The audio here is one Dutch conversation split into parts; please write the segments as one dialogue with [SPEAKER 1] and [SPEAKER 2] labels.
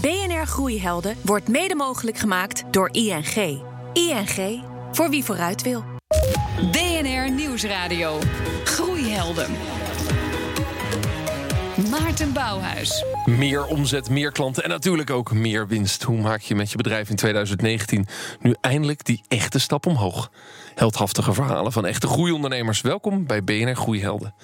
[SPEAKER 1] BNR Groeihelden wordt mede mogelijk gemaakt door ING. ING, voor wie vooruit wil.
[SPEAKER 2] BNR Nieuwsradio. Groeihelden. Maarten Bouwhuis.
[SPEAKER 3] Meer omzet, meer klanten en natuurlijk ook meer winst. Hoe maak je met je bedrijf in 2019 nu eindelijk die echte stap omhoog? Heldhaftige verhalen van echte groeiondernemers. Welkom bij BNR Groeihelden.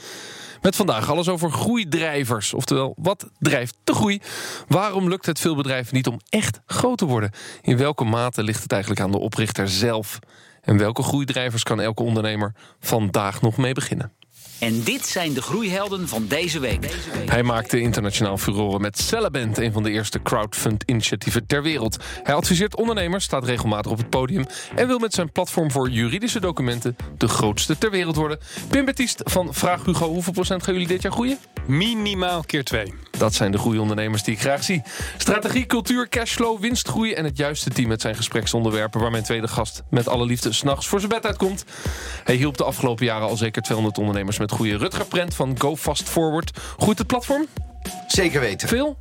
[SPEAKER 3] Met vandaag alles over groeidrijvers. Oftewel, wat drijft de groei? Waarom lukt het veel bedrijven niet om echt groot te worden? In welke mate ligt het eigenlijk aan de oprichter zelf? En welke groeidrijvers kan elke ondernemer vandaag nog mee beginnen?
[SPEAKER 4] En dit zijn de groeihelden van deze week.
[SPEAKER 3] Hij maakte internationaal furoren met Cellaband, een van de eerste crowdfund-initiatieven ter wereld. Hij adviseert ondernemers, staat regelmatig op het podium en wil met zijn platform voor juridische documenten de grootste ter wereld worden. Pim Baptiste van Vraag Hugo, hoeveel procent gaan jullie dit jaar groeien?
[SPEAKER 5] Minimaal keer twee.
[SPEAKER 3] Dat zijn de groeiondernemers die ik graag zie. Strategie, cultuur, cashflow, winstgroei en het juiste team met zijn gespreksonderwerpen... waar mijn tweede gast met alle liefde s'nachts voor zijn bed uitkomt. Hij hielp de afgelopen jaren al zeker 200 ondernemers met goede Rutger Prent van Go Fast Forward. Groeit het platform?
[SPEAKER 6] Zeker weten.
[SPEAKER 3] Veel?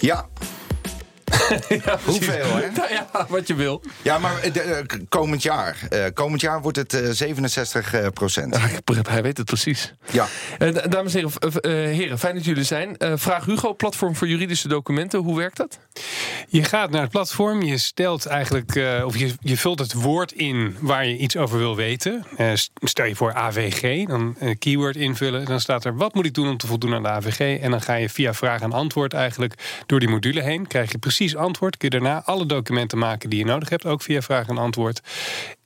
[SPEAKER 6] Ja.
[SPEAKER 3] ja,
[SPEAKER 6] Hoeveel, hè?
[SPEAKER 3] Nou ja, wat je wil.
[SPEAKER 6] Ja, maar eh, de, eh, komend jaar. eh, komend jaar wordt het eh, 67 eh, procent.
[SPEAKER 3] Hij weet het precies.
[SPEAKER 6] Ja.
[SPEAKER 3] Eh, dames en heren, fijn dat jullie er zijn. Eh, Vraag Hugo, platform voor juridische documenten. Hoe werkt dat?
[SPEAKER 5] Je gaat naar het platform, je stelt eigenlijk, eh, of je, je vult het woord in waar je iets over wil weten. Eh, st- stel je voor AVG, dan een keyword invullen. Dan staat er wat moet ik doen om te voldoen aan de AVG. En dan ga je via vraag en antwoord eigenlijk door die module heen. Krijg je precies antwoord. Kun je daarna alle documenten maken die je nodig hebt, ook via vraag en antwoord.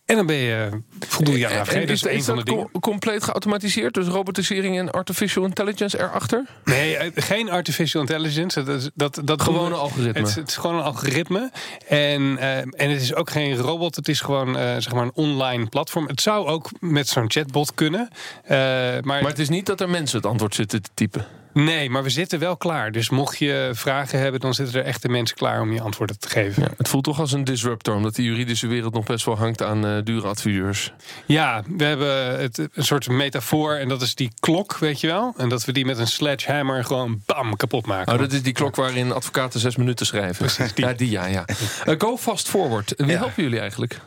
[SPEAKER 5] En dan ben je, voldoe je aan AVG.
[SPEAKER 3] En
[SPEAKER 5] Dat is een van de dingen.
[SPEAKER 3] com- compleet geautomatiseerd? Dus robotisering en artificial intelligence erachter?
[SPEAKER 5] Nee, eh, geen artificial intelligence. Dat, is- dat, dat
[SPEAKER 3] Gewoon een algoritme.
[SPEAKER 5] Het, is- het is gewoon een algoritme. En, eh, en het is ook geen robot. Het is gewoon eh, zeg maar een online platform. Het zou ook met zo'n chatbot kunnen. Eh, maar,
[SPEAKER 3] Maar het is niet dat er mensen het antwoord zitten te typen.
[SPEAKER 5] Nee, maar we zitten wel klaar. Dus mocht je vragen hebben, dan zitten er echte mensen klaar om je antwoorden te geven.
[SPEAKER 3] Ja, het voelt toch als een disruptor, omdat de juridische wereld nog best wel hangt aan eh, dure adviseurs.
[SPEAKER 5] Ja, we hebben het, een soort metafoor. En dat is die klok, weet je wel. En dat we die met een sledgehammer gewoon bam kapot maken.
[SPEAKER 3] Oh, dat is die klok waarin advocaten zes minuten schrijven.
[SPEAKER 5] Precies, die.
[SPEAKER 3] Ja, die ja, ja. Eh, go fast forward. Wie
[SPEAKER 6] Ja.
[SPEAKER 3] helpen jullie eigenlijk?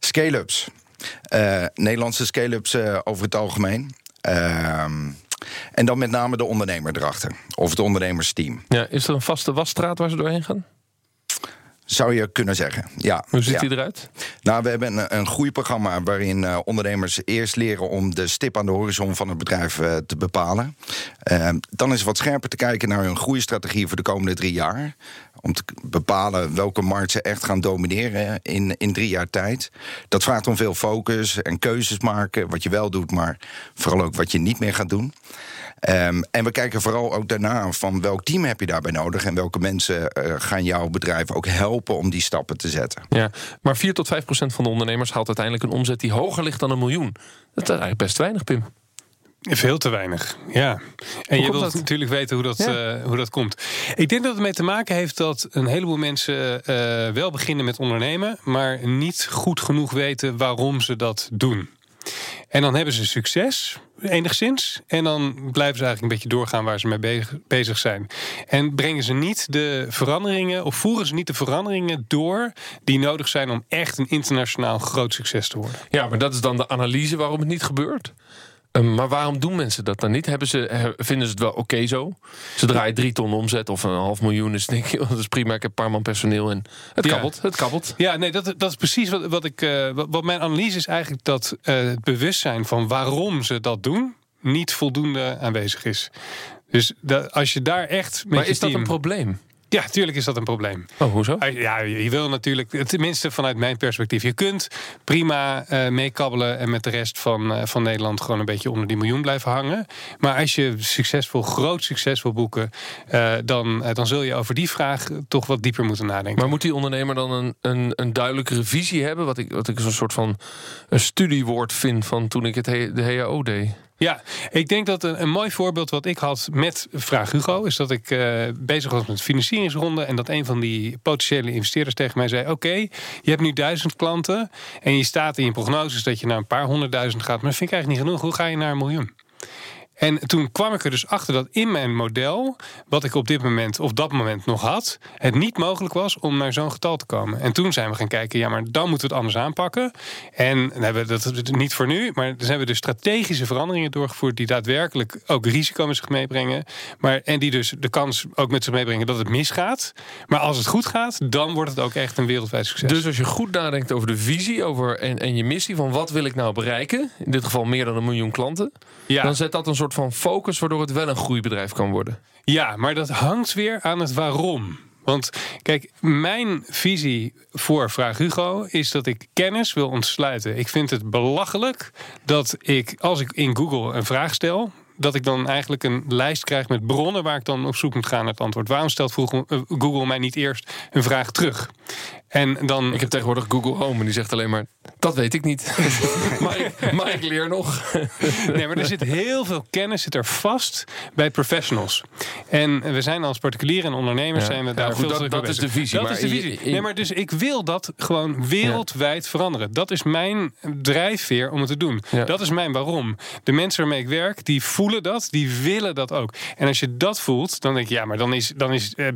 [SPEAKER 6] Scale-ups. Eh, Nederlandse scale-ups over het algemeen. Ehm, en dan met name de ondernemer erachter. Of het ondernemersteam.
[SPEAKER 3] Ja, is er een vaste wasstraat waar ze doorheen gaan?
[SPEAKER 6] Zou je kunnen zeggen. Ja.
[SPEAKER 3] Hoe ziet
[SPEAKER 6] ja.
[SPEAKER 3] die eruit?
[SPEAKER 6] Nou, we hebben een, een groeiprogramma waarin eh, ondernemers eerst leren om de stip aan de horizon van het bedrijf eh, te bepalen. Eh, dan is wat scherper te kijken naar hun groeistrategie voor de komende drie jaar. Om te bepalen welke markt ze echt gaan domineren in, in drie jaar tijd. Dat vraagt om veel focus en keuzes maken. Wat je wel doet, maar vooral ook wat je niet meer gaat doen. Ehm, en we kijken vooral ook daarna van welk team heb je daarbij nodig en welke mensen eh, gaan jouw bedrijf ook helpen om die stappen te zetten.
[SPEAKER 3] Ja, maar 4 tot 5 procent van de ondernemers haalt uiteindelijk een omzet die hoger ligt dan een miljoen. Dat is eigenlijk best weinig, Pim.
[SPEAKER 5] Veel te weinig, ja. En je wilt
[SPEAKER 3] dat?
[SPEAKER 5] natuurlijk weten hoe dat,
[SPEAKER 3] Ja.
[SPEAKER 5] eh, hoe dat komt. Ik denk dat het mee te maken heeft dat een heleboel mensen eh, wel beginnen met ondernemen, maar niet goed genoeg weten waarom ze dat doen. En dan hebben ze succes, enigszins. En dan blijven ze eigenlijk een beetje doorgaan waar ze mee be- bezig zijn. En brengen ze niet de veranderingen, of voeren ze niet de veranderingen door die nodig zijn om echt een internationaal groot succes te worden.
[SPEAKER 3] Ja, maar dat is dan de analyse waarom het niet gebeurt. Eh, maar waarom doen mensen dat dan niet? Hebben ze, vinden ze het wel oké zo? Ze draaien drie ton omzet of een half miljoen. Dus denk je, dat is prima. Ik heb een paar man personeel en het
[SPEAKER 5] Ja.
[SPEAKER 3] kabbelt. Het kabbelt.
[SPEAKER 5] Ja, nee, dat, dat is precies wat, wat ik. eh, wat, mijn analyse is eigenlijk dat eh, het bewustzijn van waarom ze dat doen, niet voldoende aanwezig is. Dus dat, als je daar echt. Met
[SPEAKER 3] Maar is dat een probleem?
[SPEAKER 5] Ja, tuurlijk is dat een probleem.
[SPEAKER 3] Oh, hoezo?
[SPEAKER 5] Ah, Ja, je wil natuurlijk, tenminste vanuit mijn perspectief, je kunt prima eh, meekabbelen en met de rest van, eh, van Nederland gewoon een beetje onder die miljoen blijven hangen. Maar als je succesvol, groot succes wil boeken, eh, dan, dan zul je over die vraag toch wat dieper moeten nadenken.
[SPEAKER 3] Maar moet die ondernemer dan een, een, een duidelijkere visie hebben? Wat ik, wat ik zo'n soort van een studiewoord vind van toen ik het he- de HAO deed.
[SPEAKER 5] Ja, ik denk dat een, een mooi voorbeeld wat ik had met Vraag Hugo... is dat ik eh, bezig was met financieringsronde... en dat een van die potentiële investeerders tegen mij zei... oké, je hebt nu duizend klanten... en je staat in je prognoses dat je naar een paar honderdduizend gaat... maar dat vind ik eigenlijk niet genoeg. Hoe ga je naar een miljoen? En toen kwam ik er dus achter dat in mijn model, wat ik op dit moment of dat moment nog had, het niet mogelijk was om naar zo'n getal te komen. En toen zijn we gaan kijken, ja, maar dan moeten we het anders aanpakken. En dan hebben we dat niet voor nu, maar dan hebben we dus strategische veranderingen doorgevoerd die daadwerkelijk ook risico met zich meebrengen. Maar, en die dus de kans ook met zich meebrengen dat het misgaat. Maar als het goed gaat, dan wordt het ook echt een wereldwijd succes.
[SPEAKER 3] Dus als je goed nadenkt over de visie over en, en je missie van wat wil ik nou bereiken, in dit geval meer dan een miljoen klanten,
[SPEAKER 5] Ja.
[SPEAKER 3] dan zet dat een soort van focus waardoor het wel een groeibedrijf kan worden.
[SPEAKER 5] Ja, maar dat hangt weer aan het waarom. Want kijk, mijn visie voor Vraag Hugo is dat ik kennis wil ontsluiten. Ik vind het belachelijk dat ik, als ik in Google een vraag stel, dat ik dan eigenlijk een lijst krijg met bronnen waar ik dan op zoek moet gaan naar het antwoord. Waarom stelt Google, eh, Google mij niet eerst een vraag terug? En dan.
[SPEAKER 3] Ik heb tegenwoordig Google Home en die zegt alleen maar: dat weet ik niet. maar, ik, maar ik leer nog.
[SPEAKER 5] Nee, maar er zit heel veel kennis zit er vast bij professionals. En we zijn als particulieren en ondernemers
[SPEAKER 3] Ja.
[SPEAKER 5] zijn we
[SPEAKER 3] Ja,
[SPEAKER 5] daar
[SPEAKER 3] goed,
[SPEAKER 5] veel
[SPEAKER 3] dat- dat is de visie,
[SPEAKER 5] Dat
[SPEAKER 3] maar
[SPEAKER 5] is de visie. Nee, maar dus ik wil dat gewoon wereldwijd veranderen. Dat is mijn drijfveer om het te doen. Dat is mijn waarom. De mensen waarmee ik werk, die voelen dat, die willen dat ook. En als je dat voelt, dan denk je, ja, maar dan is, dan is eh,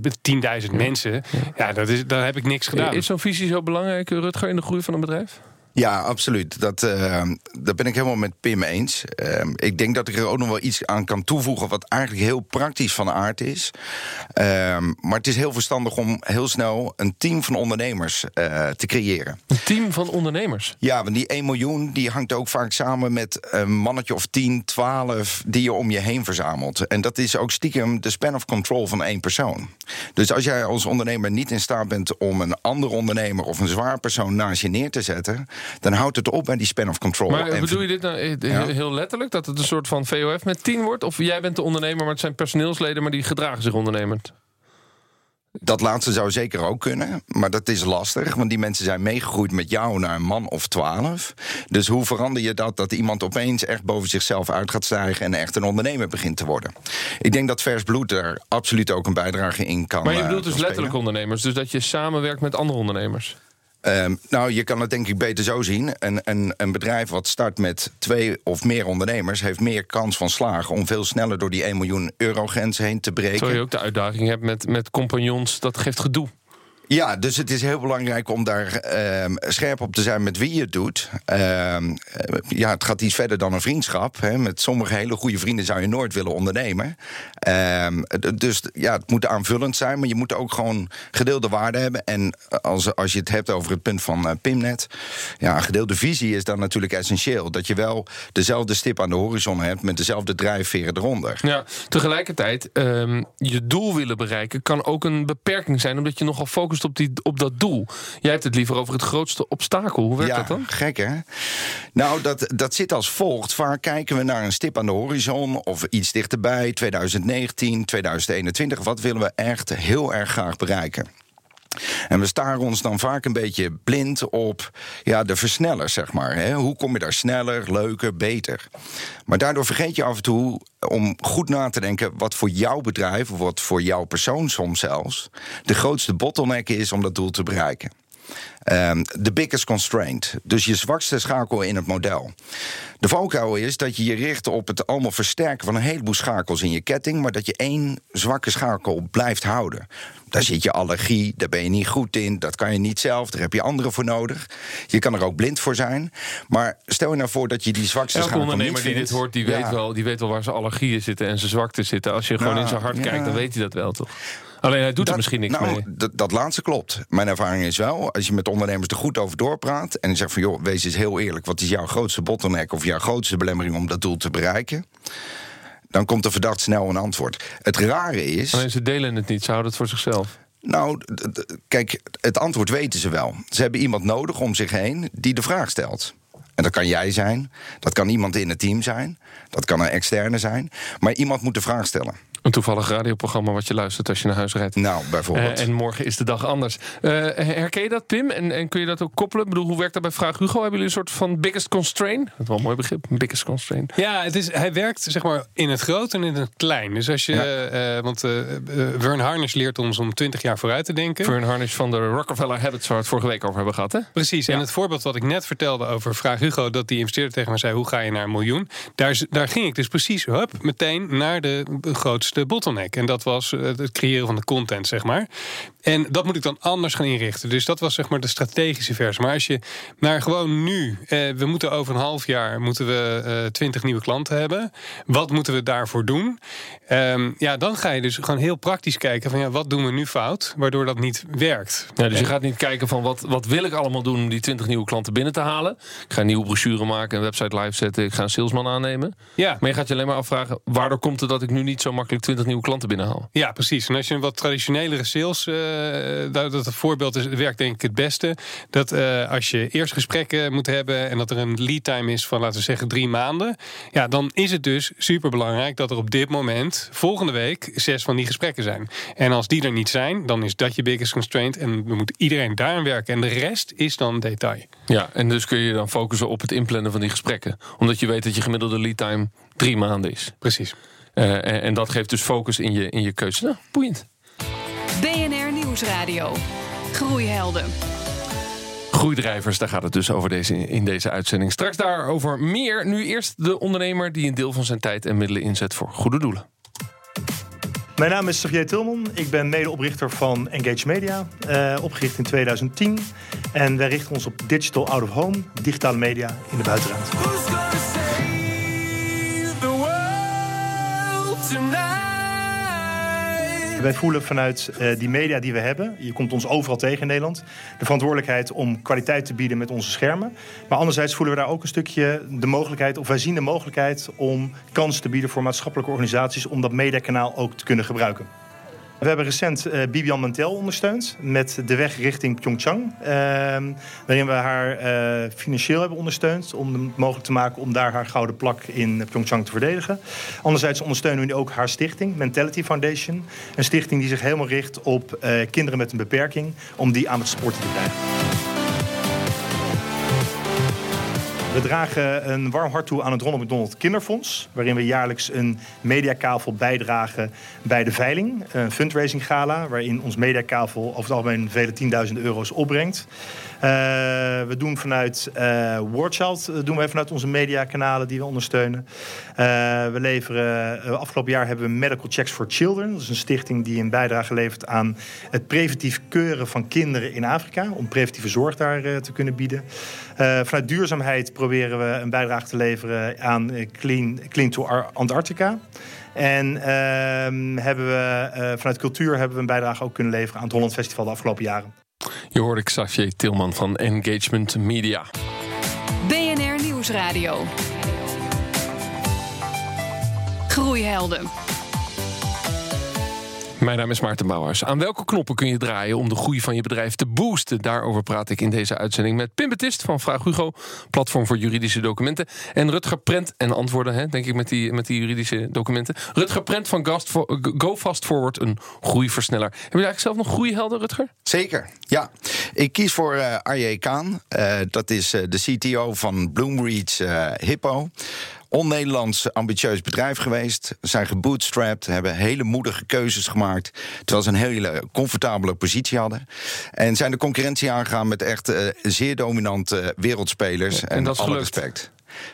[SPEAKER 5] 10.000 mensen, ja, dat is, dan heb ik niks gedaan.
[SPEAKER 3] Is zo'n visie zo belangrijk, Rutger, in de groei van een bedrijf?
[SPEAKER 6] Ja, absoluut. Dat, dat ben ik helemaal met Pim eens. Eh, ik denk dat ik er ook nog wel iets aan kan toevoegen... wat eigenlijk heel praktisch van aard is. Ehm, maar het is heel verstandig om heel snel een team van ondernemers eh, te creëren.
[SPEAKER 3] Een team van ondernemers.
[SPEAKER 6] Ja, want die 1 miljoen die hangt ook vaak samen met een mannetje of 10, 12 die je om je heen verzamelt. En dat is ook stiekem de span of control van één persoon. Dus als jij als ondernemer niet in staat bent om een andere ondernemer of een zwaar persoon naast je neer te zetten, dan houdt het op bij die span of control.
[SPEAKER 3] Maar
[SPEAKER 6] En
[SPEAKER 3] bedoel je dit nou eh,
[SPEAKER 6] Ja.
[SPEAKER 3] heel letterlijk? Dat het een soort van VOF met 10 wordt? Of jij bent de ondernemer, maar het zijn personeelsleden, maar die gedragen zich ondernemend?
[SPEAKER 6] Dat laatste zou zeker ook kunnen, maar dat is lastig, want die mensen zijn meegegroeid met jou naar een man of twaalf. Dus hoe verander je dat dat iemand opeens echt boven zichzelf uit gaat stijgen en echt een ondernemer begint te worden? Ik denk dat vers bloed er absoluut ook een bijdrage in kan.
[SPEAKER 3] Maar je
[SPEAKER 6] eh,
[SPEAKER 3] bedoelt dus
[SPEAKER 6] kan
[SPEAKER 3] letterlijk ondernemers. Dus dat je samenwerkt met andere ondernemers.
[SPEAKER 6] Ehm, nou, je kan het denk ik beter zo zien. Een, een, een bedrijf wat start met twee of meer ondernemers heeft meer kans van slagen om veel sneller door die 1 miljoen euro grens heen te breken.
[SPEAKER 3] Terwijl je ook de uitdaging hebt met, met compagnons. Dat geeft gedoe.
[SPEAKER 6] Ja, dus het is heel belangrijk om daar ehm, scherp op te zijn met wie je het doet. Ehm, eh, ja, het gaat iets verder dan een vriendschap. Hè. Met sommige hele goede vrienden zou je nooit willen ondernemen. Ehm, dus ja, het moet aanvullend zijn, maar je moet ook gewoon gedeelde waarde hebben. En als, als je het hebt over het punt van eh, Pimnet, ja, gedeelde visie is dan natuurlijk essentieel. Dat je wel dezelfde stip aan de horizon hebt met dezelfde drijfveren eronder.
[SPEAKER 3] Ja, tegelijkertijd, je doel willen bereiken kan ook een beperking zijn, omdat je nogal focust op, die, op dat doel. Jij hebt het liever over het grootste obstakel. Hoe werkt
[SPEAKER 6] ja,
[SPEAKER 3] dat dan?
[SPEAKER 6] gek hè? Nou, dat, dat zit als volgt. Vaak kijken we naar een stip aan de horizon of iets dichterbij, 2019, 2021. Wat willen we echt heel erg graag bereiken? En we staren ons dan vaak een beetje blind op ja, de versnellers, zeg maar. Hè? Hoe kom je daar sneller, leuker, beter? Maar daardoor vergeet je af en toe om goed na te denken wat voor jouw bedrijf, of wat voor jouw persoon soms zelfs, de grootste bottleneck is om dat doel te bereiken. Ehm, De biggest constraint. Dus je zwakste schakel in het model. De valkuil is dat je je richt op het allemaal versterken van een heleboel schakels in je ketting, maar dat je één zwakke schakel blijft houden. Daar zit je allergie, daar ben je niet goed in, dat kan je niet zelf, daar heb je anderen voor nodig. Je kan er ook blind voor zijn. Maar stel je nou voor dat je die zwakste
[SPEAKER 3] Elke
[SPEAKER 6] schakel
[SPEAKER 3] ondernemer
[SPEAKER 6] niet
[SPEAKER 3] die
[SPEAKER 6] vindt.
[SPEAKER 3] dit hoort, die,
[SPEAKER 6] Ja.
[SPEAKER 3] weet wel, die weet wel waar zijn allergieën zitten en zijn zwaktes zitten. Als je gewoon
[SPEAKER 6] Nou,
[SPEAKER 3] in zijn hart
[SPEAKER 6] ja.
[SPEAKER 3] kijkt, dan weet hij dat wel, toch? Alleen hij doet er
[SPEAKER 6] Dat-
[SPEAKER 3] misschien niks
[SPEAKER 6] nou,
[SPEAKER 3] mee.
[SPEAKER 6] Dat, dat laatste klopt. Mijn ervaring is wel, als je met ondernemers er goed over doorpraat... en je zegt van, joh, wees eens heel eerlijk... wat is jouw grootste bottleneck of jouw grootste belemmering... om dat doel te bereiken? Dan komt er verdacht snel een antwoord. Het rare is...
[SPEAKER 3] Alleen ze delen het niet, ze houden het voor zichzelf.
[SPEAKER 6] Nou, kijk, het antwoord weten ze wel. Ze hebben iemand nodig om zich heen die de vraag stelt. En dat kan jij zijn, dat kan iemand in het team zijn, dat kan een externe zijn. Maar iemand moet de vraag stellen.
[SPEAKER 3] Een toevallig radioprogramma wat je luistert als je naar huis rijdt.
[SPEAKER 6] Nou, bijvoorbeeld.
[SPEAKER 3] Eh, en morgen is de dag anders. Uh, herken je dat, Pim? En, en kun je dat ook koppelen? Ik bedoel, hoe werkt dat bij Vraag Hugo? Hebben jullie een soort van biggest constraint? Dat is wel een mooi begrip, biggest constraint.
[SPEAKER 5] Ja, het is, hij werkt zeg maar in het groot en in het klein. Dus als je, ja. uh, want Vern Harnish leert ons om 20 jaar vooruit te denken.
[SPEAKER 3] Vern Harnish van de Rockefeller Habits, waar we het vorige week over hebben gehad, hè?
[SPEAKER 5] Precies. Ja. En het voorbeeld wat ik net vertelde over Vraag Hugo, dat die investeerder tegen mij zei: hoe ga je naar een miljoen? Daar, daar ging ik dus precies, hup, meteen naar de grootste bottleneck. En dat was het creëren van de content, zeg maar. En dat moet ik dan anders gaan inrichten. Dus dat was zeg maar de strategische versie. Maar als je naar gewoon nu, eh, we moeten over een half jaar moeten we eh, twintig nieuwe klanten hebben. Wat moeten we daarvoor doen? Um, ja, dan ga je dus gewoon heel praktisch kijken van ja, wat doen we nu fout, waardoor dat niet werkt.
[SPEAKER 3] Ja, dus je gaat niet kijken van wat, wat wil ik allemaal doen om die 20 nieuwe klanten binnen te halen. Ik ga een nieuwe brochure maken, een website live zetten, ik ga een salesman aannemen.
[SPEAKER 5] Ja.
[SPEAKER 3] Maar je gaat je alleen maar afvragen, waardoor komt het dat ik nu niet zo makkelijk 20 nieuwe klanten binnenhaal?
[SPEAKER 5] Ja, precies. En als je een wat traditionelere sales, uh, dat het voorbeeld is, werkt denk ik het beste. Dat uh, als je eerst gesprekken moet hebben en dat er een lead time is van laten we zeggen drie maanden. Ja, dan is het dus super belangrijk dat er op dit moment volgende week zes van die gesprekken zijn. En als die er niet zijn, dan is dat je biggest constraint. En we moeten iedereen daaraan werken. En de rest is dan detail.
[SPEAKER 3] Ja, en dus kun je dan focussen op het inplannen van die gesprekken. Omdat je weet dat je gemiddelde lead time drie maanden is.
[SPEAKER 5] Precies.
[SPEAKER 3] Uh, en, en, dat geeft dus focus in je, in je keuze. Nou, boeiend.
[SPEAKER 2] BNR Nieuwsradio. Groeihelden.
[SPEAKER 3] Groeidrijvers, daar gaat het dus over deze, in deze uitzending. Straks daarover meer. Nu eerst de ondernemer die een deel van zijn tijd en middelen inzet voor goede doelen.
[SPEAKER 7] Mijn naam is Xavier Tilman. Ik ben medeoprichter van Engage Media, uh, opgericht in 2010. En wij richten ons op digital out of home, digitale media in de buitenruimte. Wij voelen vanuit uh, die media die we hebben, je komt ons overal tegen in Nederland, de verantwoordelijkheid om kwaliteit te bieden met onze schermen. Maar anderzijds voelen we daar ook een stukje de mogelijkheid, of wij zien de mogelijkheid om kansen te bieden voor maatschappelijke organisaties om dat mediakanaal ook te kunnen gebruiken. We hebben recent uh, Bibian Mantel ondersteund met de weg richting Pyeongchang. Uh, waarin we haar uh, financieel hebben ondersteund om het mogelijk te maken om daar haar gouden plak in Pyeongchang te verdedigen. Anderzijds ondersteunen we ook haar stichting, Mentality Foundation. Een stichting die zich helemaal richt op uh, kinderen met een beperking, om die aan het sporten te krijgen. We dragen een warm hart toe aan het Ronald McDonald Kinderfonds, waarin we jaarlijks een mediakavel bijdragen bij de veiling. Een fundraising gala, waarin ons mediakavel over het algemeen vele tienduizenden euro's opbrengt. Uh, we doen vanuit uh, Wordchild, doen wij vanuit onze mediakanalen die we ondersteunen. We leveren, afgelopen jaar hebben we Medical Checks for Children. Dat is een stichting die een bijdrage levert aan het preventief keuren van kinderen in Afrika. Om preventieve zorg daar te kunnen bieden. Vanuit duurzaamheid proberen we een bijdrage te leveren aan Clean, Clean to Antarctica. En uh, hebben we, uh, vanuit cultuur hebben we een bijdrage ook kunnen leveren aan het Holland Festival de afgelopen jaren.
[SPEAKER 3] Je hoorde Xavier Tilman van Engagement Media.
[SPEAKER 2] BNR Nieuwsradio. Groeihelden.
[SPEAKER 3] Mijn naam is Maarten Bouwhuis. Aan welke knoppen kun je draaien om de groei van je bedrijf te boosten? Daarover praat ik in deze uitzending met Pim Betist van Vraag Hugo, platform voor juridische documenten. En Rutger Prent en antwoorden, hè, denk ik, met die, met die juridische documenten. Rutger Prent van Go Fast Forward, een groeiversneller. Heb je eigenlijk zelf nog groeihelden, Rutger?
[SPEAKER 6] Zeker, ja. Ik kies voor uh, Arje Kaan. Uh, dat is uh, de CTO van Bloomreach Hippo on-Nederlands ambitieus bedrijf geweest. Zijn gebootstrapped, hebben hele moedige keuzes gemaakt. Terwijl ze een hele comfortabele positie hadden. En zijn de concurrentie aangegaan met echt uh, zeer dominante wereldspelers.
[SPEAKER 3] En, en dat is
[SPEAKER 6] alle
[SPEAKER 3] gelukt.
[SPEAKER 6] respect.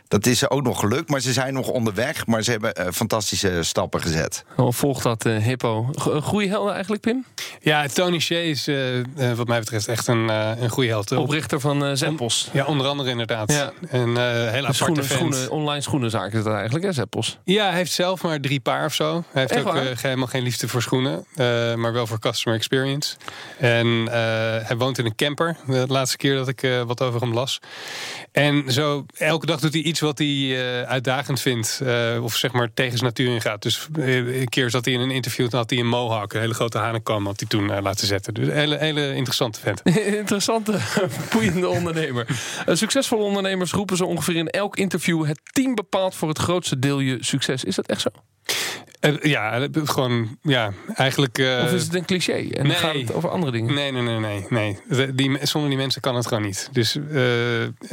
[SPEAKER 6] Dat is ook nog gelukt, maar ze zijn nog onderweg. Maar ze hebben uh, fantastische stappen gezet.
[SPEAKER 3] Oh, volgt dat uh, Hippo? Goede helden eigenlijk, Pim?
[SPEAKER 5] Ja, Tony Shea is uh, wat mij betreft echt een, een goede held.
[SPEAKER 3] Oprichter van Zeppos.
[SPEAKER 5] Ja, onder andere inderdaad.
[SPEAKER 3] Ja.
[SPEAKER 5] Een hele
[SPEAKER 3] schoenen, schoenen, online schoenenzaak is dat eigenlijk, hè, Zeppos?
[SPEAKER 5] Ja, hij heeft zelf maar drie paar of zo. Hij heeft
[SPEAKER 3] echt
[SPEAKER 5] ook helemaal geen liefde voor schoenen. maar wel voor customer experience. En hij woont in een camper. De laatste keer dat ik wat over hem las. En zo elke dag doet hij iets wat hij uh, uitdagend vindt. Uh, of zeg maar tegen zijn natuur ingaat. Dus uh, een keer zat hij in een interview. Toen had hij een mohawk. Een hele grote hanenkam had hij toen laten zetten. Dus een hele, hele interessante vent.
[SPEAKER 3] interessante, boeiende ondernemer. succesvolle ondernemers roepen ze ongeveer in elk interview. Het team bepaalt voor het grootste deel je succes. Is dat echt zo?
[SPEAKER 5] Eh, ja, eh, gewoon, ja, eigenlijk... eh,
[SPEAKER 3] of is het een cliché? En
[SPEAKER 5] nee.
[SPEAKER 3] gaat het over andere dingen?
[SPEAKER 5] Nee, nee, nee, nee. nee. Die, zonder die mensen kan het gewoon niet. Dus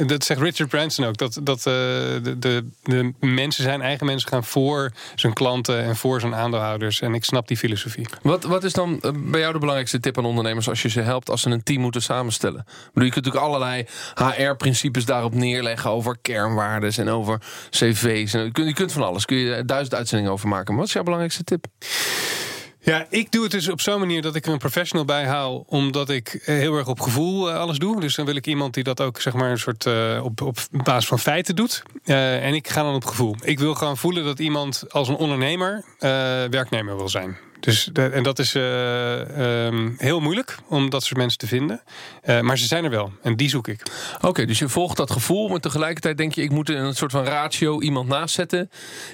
[SPEAKER 5] dat zegt Richard Branson ook. Dat, dat de, de, de mensen zijn eigen mensen gaan voor zijn klanten en voor zijn aandeelhouders. En ik snap die filosofie.
[SPEAKER 3] Wat, wat is dan bij jou de belangrijkste tip aan ondernemers als je ze helpt als ze een team moeten samenstellen? Ik bedoel, je kunt natuurlijk allerlei HR-principes daarop neerleggen over kernwaardes en over cv's. En je, kunt, je kunt van alles. Kun je duizend uitzendingen over maken. Maar jouw belangrijkste tip?
[SPEAKER 5] Ja, ik doe het dus op zo'n manier dat ik er een professional bij. Omdat ik eh, heel erg op gevoel eh, alles doe. Dus dan wil ik iemand die dat ook zeg maar een soort eh, op, op basis van feiten doet. En ik ga dan op gevoel. Ik wil gewoon voelen dat iemand als een ondernemer eh, werknemer wil zijn. Dus en dat is eh, ehm, heel moeilijk om dat soort mensen te vinden. Eh, maar ze zijn er wel. En die zoek ik.
[SPEAKER 3] Oké, dus je volgt dat gevoel, maar tegelijkertijd denk je... ik moet een soort van ratio iemand naast zetten...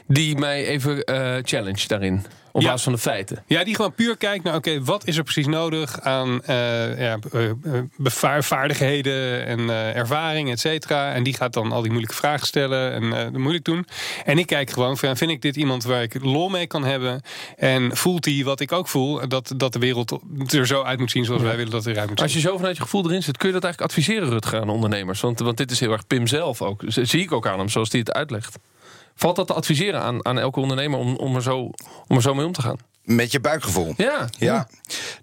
[SPEAKER 3] die mij even eh, challenge daarin. Op
[SPEAKER 5] Ja.
[SPEAKER 3] basis van de feiten.
[SPEAKER 5] Ja, die gewoon puur kijkt naar, oké, wat is er precies nodig aan eh, ja, eh, vaardigheden en eh, ervaring, et cetera. En die gaat dan al die moeilijke vragen stellen en eh, moeilijk doen. En ik kijk gewoon, van, vind ik dit iemand waar ik lol mee kan hebben? En voelt hij wat ik ook voel, dat, dat de wereld er zo uit moet zien zoals wij willen dat eruit moet zien?
[SPEAKER 3] Als je zo vanuit je gevoel erin zit, kun je dat eigenlijk adviseren, Rutger, aan ondernemers? Want, want dit is heel erg Pim zelf ook. Zie ik ook aan hem, zoals hij het uitlegt. Valt dat te adviseren aan, aan elke ondernemer om, om, er zo, om er zo mee om te gaan?
[SPEAKER 6] Met je buikgevoel.
[SPEAKER 3] Ja.
[SPEAKER 6] Ja.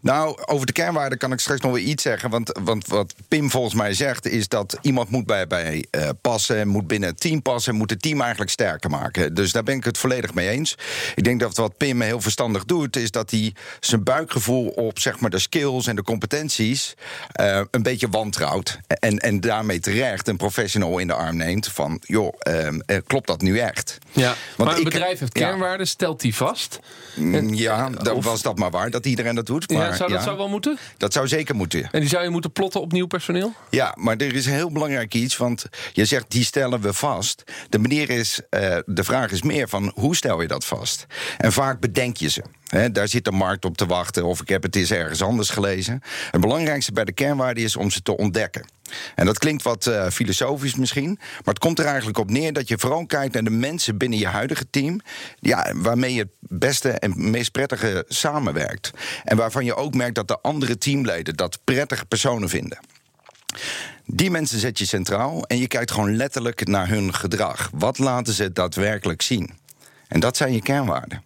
[SPEAKER 6] Nou, over de kernwaarden kan ik straks nog weer iets zeggen. Want, want wat Pim volgens mij zegt, is dat iemand moet bij, bij eh, passen, moet binnen het team passen, moet het team eigenlijk sterker maken. Dus daar ben ik het volledig mee eens. Ik denk dat wat Pim heel verstandig doet, is dat hij zijn buikgevoel op zeg maar, de skills en de competenties eh, een beetje wantrouwt. En, en daarmee terecht een professional in de arm neemt van, joh, eh, klopt dat nu echt?
[SPEAKER 3] Ja.
[SPEAKER 6] Want
[SPEAKER 3] maar een
[SPEAKER 6] ik-
[SPEAKER 3] bedrijf heeft
[SPEAKER 6] ja.
[SPEAKER 3] kernwaarden, stelt die vast.
[SPEAKER 6] Mm, Ja, dan
[SPEAKER 3] of-
[SPEAKER 6] was dat maar waar dat iedereen dat doet. Maar,
[SPEAKER 3] ja, zou dat
[SPEAKER 6] ja,
[SPEAKER 3] zou wel moeten?
[SPEAKER 6] dat zou zeker moeten.
[SPEAKER 3] En die zou je moeten plotten op nieuw personeel?
[SPEAKER 6] Ja, maar er is heel belangrijk iets, want je zegt die stellen we vast. De manier is, eh, de vraag is meer van hoe stel je dat vast? En vaak bedenk je ze. Daar zit de markt op te wachten of ik heb het eens ergens anders gelezen. Het belangrijkste bij de kernwaarden is om ze te ontdekken. En dat klinkt wat eh, filosofisch misschien, maar het komt er eigenlijk op neer dat je vooral kijkt naar de mensen binnen je huidige team, ja, waarmee je het beste en meest prettige samenwerkt. En waarvan je ook merkt dat de andere teamleden dat prettige personen vinden. Die mensen zet je centraal en je kijkt gewoon letterlijk naar hun gedrag. Wat laten ze daadwerkelijk zien? En dat zijn je kernwaarden.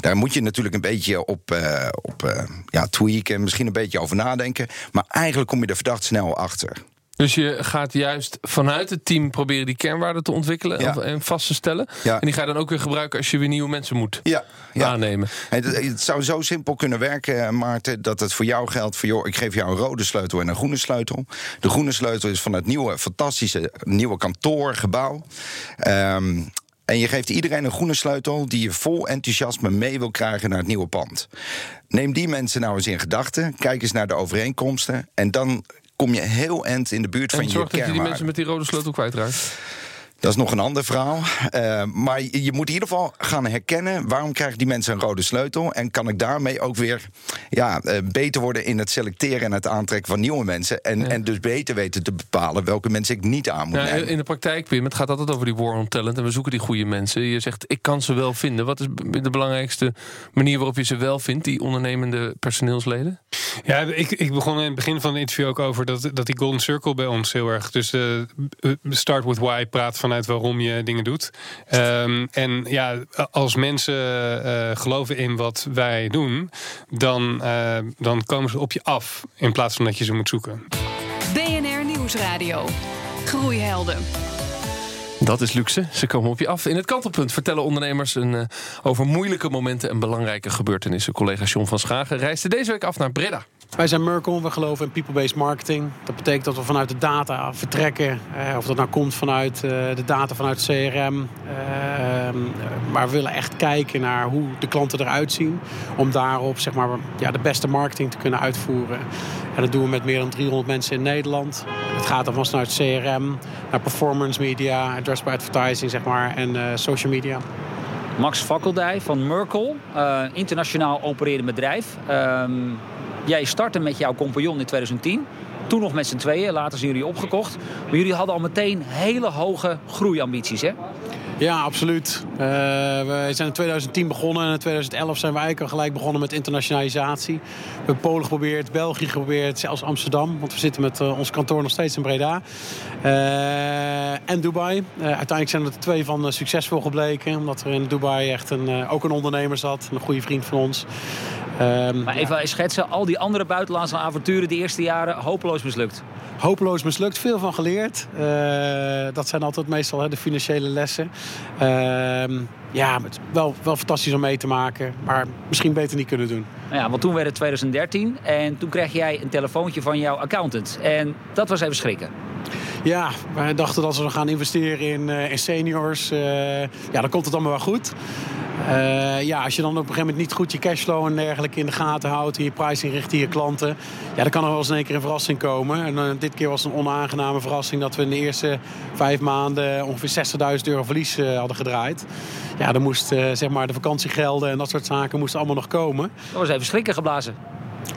[SPEAKER 6] Daar moet je natuurlijk een beetje op, eh, op eh, ja, tweaken, misschien een beetje over nadenken. Maar eigenlijk kom je er verdacht snel achter.
[SPEAKER 3] Dus je gaat juist vanuit het team proberen die kernwaarden te ontwikkelen
[SPEAKER 6] Ja.
[SPEAKER 3] en vast te stellen.
[SPEAKER 6] Ja.
[SPEAKER 3] En die ga je dan ook weer gebruiken als je weer nieuwe mensen moet
[SPEAKER 6] Ja,
[SPEAKER 3] aannemen.
[SPEAKER 6] Het, het zou zo simpel kunnen werken, eh, Maarten, dat het voor jou geldt: voor joh, ik geef jou een rode sleutel en een groene sleutel. De groene sleutel is van het nieuwe, fantastische nieuwe kantoorgebouw. Ehm, en je geeft iedereen een groene sleutel die je vol enthousiasme mee wil krijgen naar het nieuwe pand. Neem die mensen nou eens in gedachten, kijk eens naar de overeenkomsten. En dan kom je heel eind in de buurt van
[SPEAKER 3] En
[SPEAKER 6] je
[SPEAKER 3] zorg dat je die
[SPEAKER 6] kernwaarden.
[SPEAKER 3] mensen met die rode sleutel kwijtraakt.
[SPEAKER 6] Dat is nog een ander verhaal. Eh, maar je, moet in ieder geval gaan herkennen... waarom krijgen die mensen een rode sleutel... en kan ik daarmee ook weer ja, eh, beter worden... in het selecteren en het aantrekken van nieuwe mensen... En, en dus beter weten te bepalen welke mensen ik niet aan moet
[SPEAKER 3] Ja,
[SPEAKER 6] nemen.
[SPEAKER 3] in de praktijk, Pim, het gaat altijd over die war on talent. En we zoeken die goede mensen. Je zegt, ik kan ze wel vinden. Wat is de belangrijkste manier waarop je ze wel vindt, die ondernemende personeelsleden?
[SPEAKER 5] Ja, ik, ik begon in het begin van het interview ook over dat, dat die Golden Circle bij ons heel erg. Dus eh, start with why, praat vanuit waarom je dingen doet. Ehm, en ja, als mensen eh, geloven in wat wij doen, dan, eh, dan komen ze op je af in plaats van dat je ze moet zoeken.
[SPEAKER 2] BNR Nieuwsradio. Groeihelden.
[SPEAKER 3] Dat is luxe. Ze komen op je af. In het kantelpunt vertellen ondernemers een, eh, over moeilijke momenten en belangrijke gebeurtenissen. Collega John van Schagen reisde deze week af naar Breda.
[SPEAKER 8] Wij zijn Merkel, we geloven in people-based marketing. Dat betekent dat we vanuit de data vertrekken. Eh, of dat nou komt vanuit eh, de data vanuit CRM. Eh, maar we willen echt kijken naar hoe de klanten eruit zien. Om daarop zeg maar, ja, de beste marketing te kunnen uitvoeren. En dat doen we met meer dan 300 mensen in Nederland. Het gaat dan vanuit CRM naar performance media, addressable advertising zeg maar, en social media.
[SPEAKER 4] Max Fakkeldij van Merkel, eh, internationaal opererend bedrijf. Ehm, jij startte met jouw compagnon in 2010. Toen nog met z'n tweeën, later zijn jullie opgekocht. Maar jullie hadden al meteen hele hoge groeiambities, hè?
[SPEAKER 8] Ja, absoluut. Uh, we zijn in 2010 begonnen en in 2011 zijn we eigenlijk al gelijk begonnen met internationalisatie. We hebben Polen geprobeerd, België geprobeerd, zelfs Amsterdam. Want we zitten met uh, ons kantoor nog steeds in Breda. Uh, en Dubai. uiteindelijk zijn er twee van succesvol gebleken. Omdat er in Dubai echt een, ook een ondernemer zat, een goede vriend van ons.
[SPEAKER 4] Um, maar even ja. schetsen, al die andere buitenlandse avonturen de eerste jaren hopeloos mislukt.
[SPEAKER 8] Hopeloos mislukt, veel van geleerd. Uh, dat zijn altijd meestal hè, de financiële lessen. Uh, ja, wel, wel fantastisch om mee te maken, maar misschien beter niet kunnen doen.
[SPEAKER 4] Nou ja, want toen werd het 2013 en toen kreeg jij een telefoontje van jouw accountant. En dat was even schrikken.
[SPEAKER 8] Ja, wij dachten dat we gaan investeren in, uh, in seniors. Uh, ja, dan komt het allemaal wel goed. Uh, ja, als je dan op een gegeven moment niet goed je cashflow en dergelijke in de gaten houdt... je pricing richting je klanten... ja, dan kan er wel eens in één keer een verrassing komen. En dit keer was het een onaangename verrassing... dat we in de eerste vijf maanden ongeveer 60.000 euro verlies hadden gedraaid. Ja, dan moest zeg maar de vakantiegelden en dat soort zaken moesten allemaal nog komen.
[SPEAKER 4] Dat was even schrikken geblazen.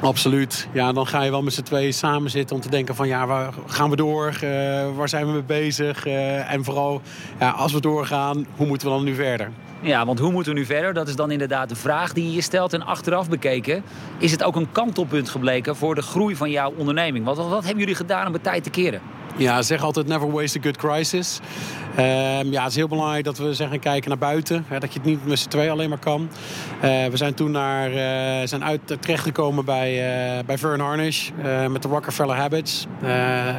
[SPEAKER 8] Absoluut. Ja, dan ga je wel met z'n tweeën samen zitten om te denken van ja, waar gaan we door? Uh, waar zijn we mee bezig? Uh, en vooral, ja, als we doorgaan, hoe moeten we dan nu verder?
[SPEAKER 4] Ja, want hoe moeten we nu verder? Dat is dan inderdaad de vraag die je stelt. En achteraf bekeken is het ook een kantelpunt gebleken voor de groei van jouw onderneming. Wat, wat hebben jullie gedaan om het tijd te keren?
[SPEAKER 8] Ja, zeg altijd never waste a good crisis. Um, ja, het is heel belangrijk dat we zeggen kijken naar buiten. Hè, dat je het niet met z'n twee alleen maar kan. Uh, we zijn toen naar, uh, zijn uit, terechtgekomen bij, uh, bij Vern Harnish met de Rockefeller Habits.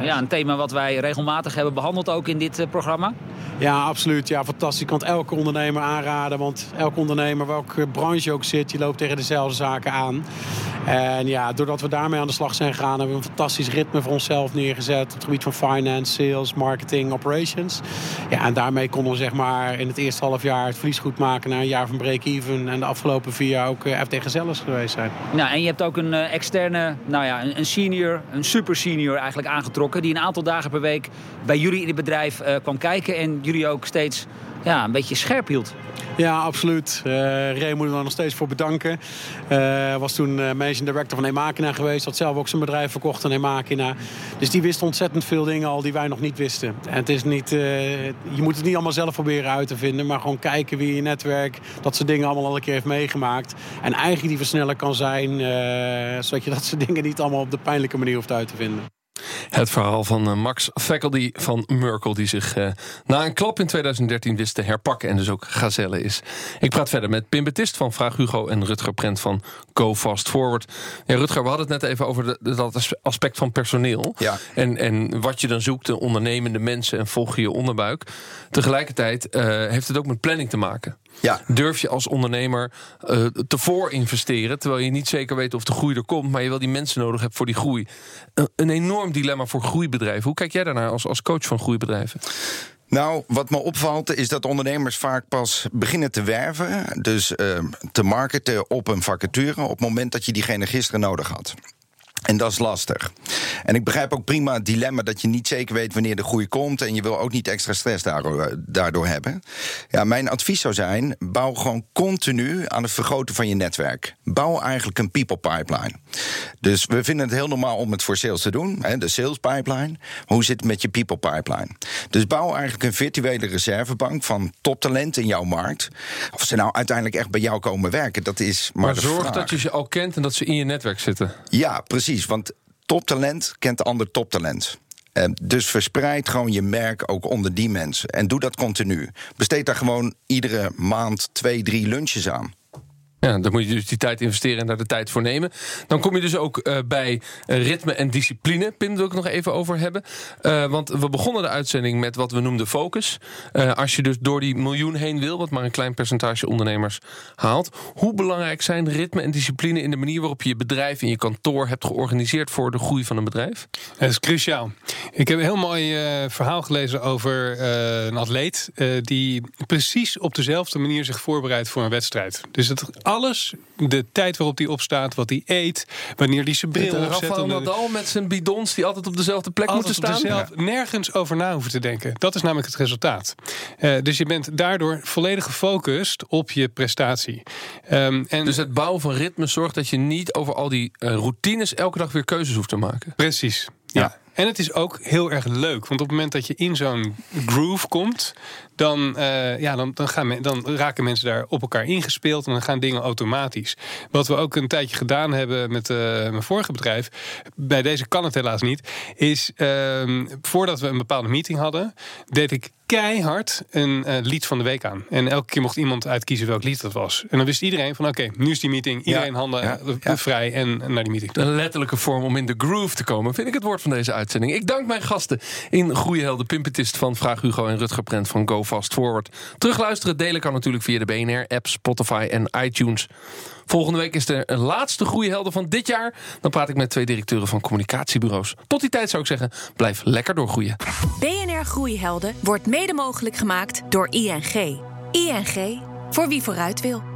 [SPEAKER 4] ja, een thema wat wij regelmatig hebben behandeld ook in dit programma.
[SPEAKER 8] Ja, absoluut. Ja, fantastisch. Ik kan het elke ondernemer aanraden. Want elke ondernemer, welke branche ook zit, die loopt tegen dezelfde zaken aan. En ja, doordat we daarmee aan de slag zijn gegaan, hebben we een fantastisch ritme voor onszelf neergezet. Op het gebied van finance, sales, marketing, operations. Ja, en daarmee konden we zeg maar in het eerste half jaar het verlies goed maken naar een jaar van break-even. En de afgelopen vier jaar ook uh, FT gezellig geweest zijn.
[SPEAKER 4] Nou, en je hebt ook een uh, externe, nou ja, een, een, senior, een super senior eigenlijk aangetrokken. Die een aantal dagen per week bij jullie in het bedrijf uh, kwam kijken. En jullie ook steeds ja, een beetje scherp hield.
[SPEAKER 8] Ja, absoluut. Uh, Ray moet er nog steeds voor bedanken. Uh, was toen uh, managing director van Emakina geweest. Had zelf ook zijn bedrijf verkocht aan Emakina. Dus die wist ontzettend veel dingen al die wij nog niet wisten. En het is niet, je moet het niet allemaal zelf proberen uit te vinden. Maar gewoon kijken wie je netwerk dat soort dingen allemaal al een keer heeft meegemaakt. En eigenlijk die versneller kan zijn. zodat je dat soort dingen niet allemaal op de pijnlijke manier hoeft uit te vinden.
[SPEAKER 3] Het verhaal van eh, Max Faculty van Merkel... die zich uh, na een klap in 2013 wist te herpakken... en dus ook gazelle is. Ik praat verder met Pim Betist van Vraag Hugo... en Rutger Prent van Go Fast Forward. Ja, Rutger, we hadden het net even over de, dat aspect van personeel.
[SPEAKER 6] Ja.
[SPEAKER 3] En, en wat je dan zoekt, de ondernemende mensen... en volg je je onderbuik. Tegelijkertijd uh, heeft het ook met planning te maken.
[SPEAKER 6] Ja.
[SPEAKER 3] Durf je als ondernemer uh, te voor investeren... terwijl je niet zeker weet of de groei er komt... maar je wel die mensen nodig hebt voor die groei. Een enorm dilemma voor groeibedrijven. Hoe kijk jij daarnaar als, als coach van groeibedrijven?
[SPEAKER 6] Nou, wat me opvalt is dat ondernemers vaak pas beginnen te werven. Dus uh, te marketen op een vacature op het moment dat je diegene gisteren nodig had. En dat is lastig. En ik begrijp ook prima het dilemma dat je niet zeker weet wanneer de groei komt. En je wil ook niet extra stress daardoor, daardoor hebben. Ja, mijn advies zou zijn: bouw gewoon continu aan het vergroten van je netwerk. Bouw eigenlijk een people pipeline. Dus we vinden het heel normaal om het voor sales te doen, hè, de sales pipeline. Hoe zit het met je people pipeline? Dus bouw eigenlijk een virtuele reservebank van toptalent in jouw markt. Of ze nou uiteindelijk echt bij jou komen werken, dat is maar,
[SPEAKER 3] maar zorg
[SPEAKER 6] vraag.
[SPEAKER 3] dat je ze al kent en dat ze in je netwerk zitten.
[SPEAKER 6] Ja, precies. Want toptalent kent ander toptalent. Uh, dus verspreid gewoon je merk ook onder die mensen. En doe dat continu. Besteed daar gewoon iedere maand twee, drie lunches aan.
[SPEAKER 3] Ja, dan moet je dus die tijd investeren en daar de tijd voor nemen. Dan kom je dus ook uh, bij ritme en discipline. Pim, wil ik nog even over hebben. Uh, want we begonnen de uitzending met wat we noemden focus. Als je dus door die miljoen heen wil, wat maar een klein percentage ondernemers haalt. Hoe belangrijk zijn ritme en discipline in de manier waarop je je bedrijf en je kantoor hebt georganiseerd voor de groei van een bedrijf?
[SPEAKER 5] Dat is cruciaal. Ik heb een heel mooi verhaal gelezen over een atleet die precies op dezelfde manier zich voorbereidt voor een wedstrijd. Dus het alles, de tijd waarop hij opstaat, wat hij eet, wanneer hij zijn bril opzet.
[SPEAKER 3] Rafael Nadal met zijn bidons die altijd op dezelfde plek moeten staan.
[SPEAKER 5] Dezelfde, nergens over na hoeven te denken. Dat is namelijk het resultaat. Uh, dus je bent daardoor volledig gefocust op je prestatie.
[SPEAKER 3] Um, en dus het bouwen van ritme zorgt dat je niet over al die uh, routines elke dag weer keuzes hoeft te maken.
[SPEAKER 5] Precies. Ja. ja. En het is ook heel erg leuk. Want op het moment dat je in zo'n groove komt, dan, uh, ja, dan, dan, gaan men, dan raken mensen daar op elkaar ingespeeld en dan gaan dingen automatisch. Wat we ook een tijdje gedaan hebben met uh, mijn vorige bedrijf, bij deze kan het helaas niet, is uh, voordat we een bepaalde meeting hadden, deed ik keihard een uh, lied van de week aan. En elke keer mocht iemand uitkiezen welk lied dat was. En dan wist iedereen van oké, nu is die meeting. Iedereen ja, handen ja, ja. vrij en naar die meeting.
[SPEAKER 3] Een letterlijke vorm om in de groove te komen, vind ik het woord van deze uitzending. Ik dank mijn gasten in Goede Helden, Pimpetist van Vraag Hugo en Rutger Prent van Go Fast Forward. Terugluisteren, delen kan natuurlijk via de BNR-app, Spotify en iTunes. Volgende week is de laatste Groeihelden van dit jaar. Dan praat ik met twee directeuren van communicatiebureaus. Tot die tijd zou ik zeggen, blijf lekker doorgroeien.
[SPEAKER 1] BNR Groeihelden wordt mede mogelijk gemaakt door ING. ING, voor wie vooruit wil.